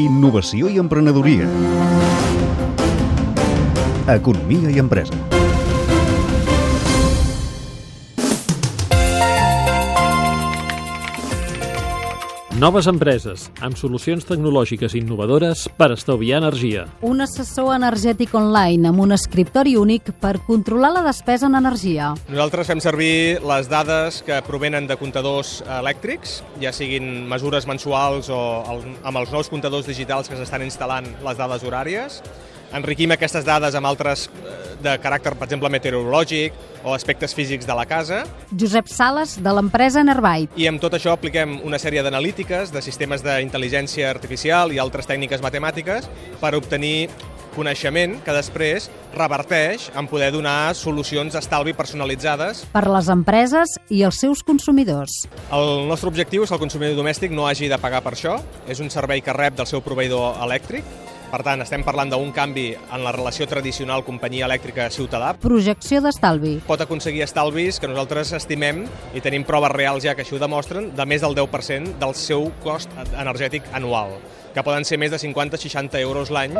Innovació i emprenedoria. Economia i empresa. Noves empreses, amb solucions tecnològiques innovadores per estalviar energia. Un assessor energètic online amb un escriptori únic per controlar la despesa en energia. Nosaltres fem servir les dades que provenen de comptadors elèctrics, ja siguin mesures mensuals o el, amb els nous comptadors digitals que s'estan instal·lant les dades horàries. Enriquim aquestes dades amb altres eh, de caràcter, per exemple, meteorològic o aspectes físics de la casa. Josep Sales, de l'empresa Nerbyte. I amb tot això apliquem una sèrie d'analítiques, de sistemes d'intel·ligència artificial i altres tècniques matemàtiques per obtenir coneixement que després reverteix en poder donar solucions d'estalvi personalitzades. Per les empreses i els seus consumidors. El nostre objectiu és que el consumidor domèstic no hagi de pagar per això. És un servei que rep del seu proveïdor elèctric per tant, estem parlant d'un canvi en la relació tradicional companyia elèctrica-ciutadà. Projecció d'estalvi. Pot aconseguir estalvis que nosaltres estimem i tenim proves reals ja que així ho demostren, de més del 10% del seu cost energètic anual, que poden ser més de 50-60 euros l'any.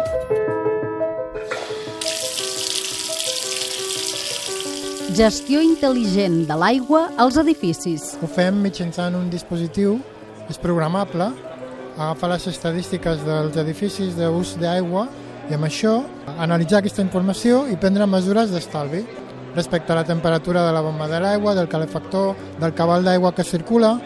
Gestió intel·ligent de l'aigua als edificis. Ho fem mitjançant un dispositiu, és programable, agafar les estadístiques dels edificis d'ús d'aigua i amb això analitzar aquesta informació i prendre mesures d'estalvi respecte a la temperatura de la bomba de l'aigua, del calefactor, del cabal d'aigua que circula.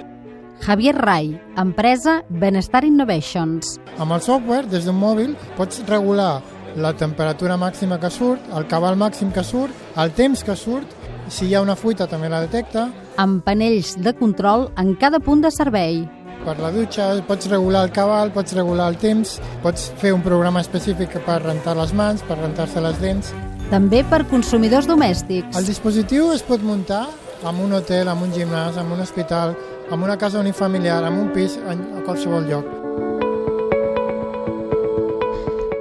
Javier Rai, empresa Benestar Innovations. Amb el software, des d'un mòbil, pots regular la temperatura màxima que surt, el cabal màxim que surt, el temps que surt, si hi ha una fuita també la detecta. Amb panells de control en cada punt de servei. Per la dutxa pots regular el cabal, pots regular el temps, pots fer un programa específic per rentar les mans, per rentar-se les dents. També per consumidors domèstics. El dispositiu es pot muntar en un hotel, en un gimnàs, en un hospital, en una casa unifamiliar, en un pis, a qualsevol lloc.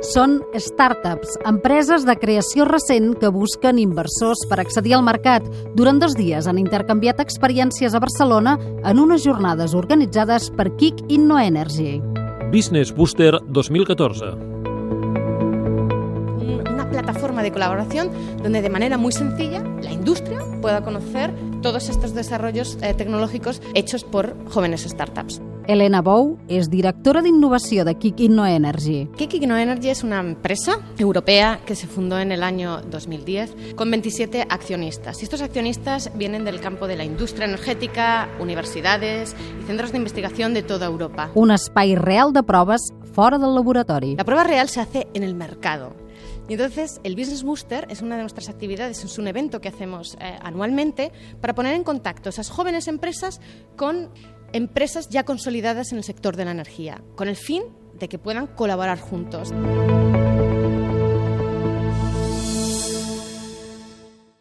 Són startups, empreses de creació recent que busquen inversors per accedir al mercat. Durant dos dies han intercanviat experiències a Barcelona en unes jornades organitzades per Kick InnoEnergy. Business Booster 2014 una plataforma de colaboración donde de manera muy sencilla la industria pueda conocer todos estos desarrollos eh, tecnológicos hechos por jóvenes startups. Elena Bou és directora d'innovació de Kik InnoEnergy. Kik InnoEnergy es una empresa europea que se fundó en el año 2010 con 27 accionistas. Y estos accionistas vienen del campo de la industria energètica, universidades y centros de investigación de toda Europa. Un espai real de proves fora del laboratori. La prueba real se hace en el mercado. Y entonces el Business Booster es una de nuestras actividades, es un evento que hacemos eh, anualmente para poner en contacto esas jóvenes empresas con empresas ya consolidadas en el sector de la energía, con el fin de que puedan colaborar juntos.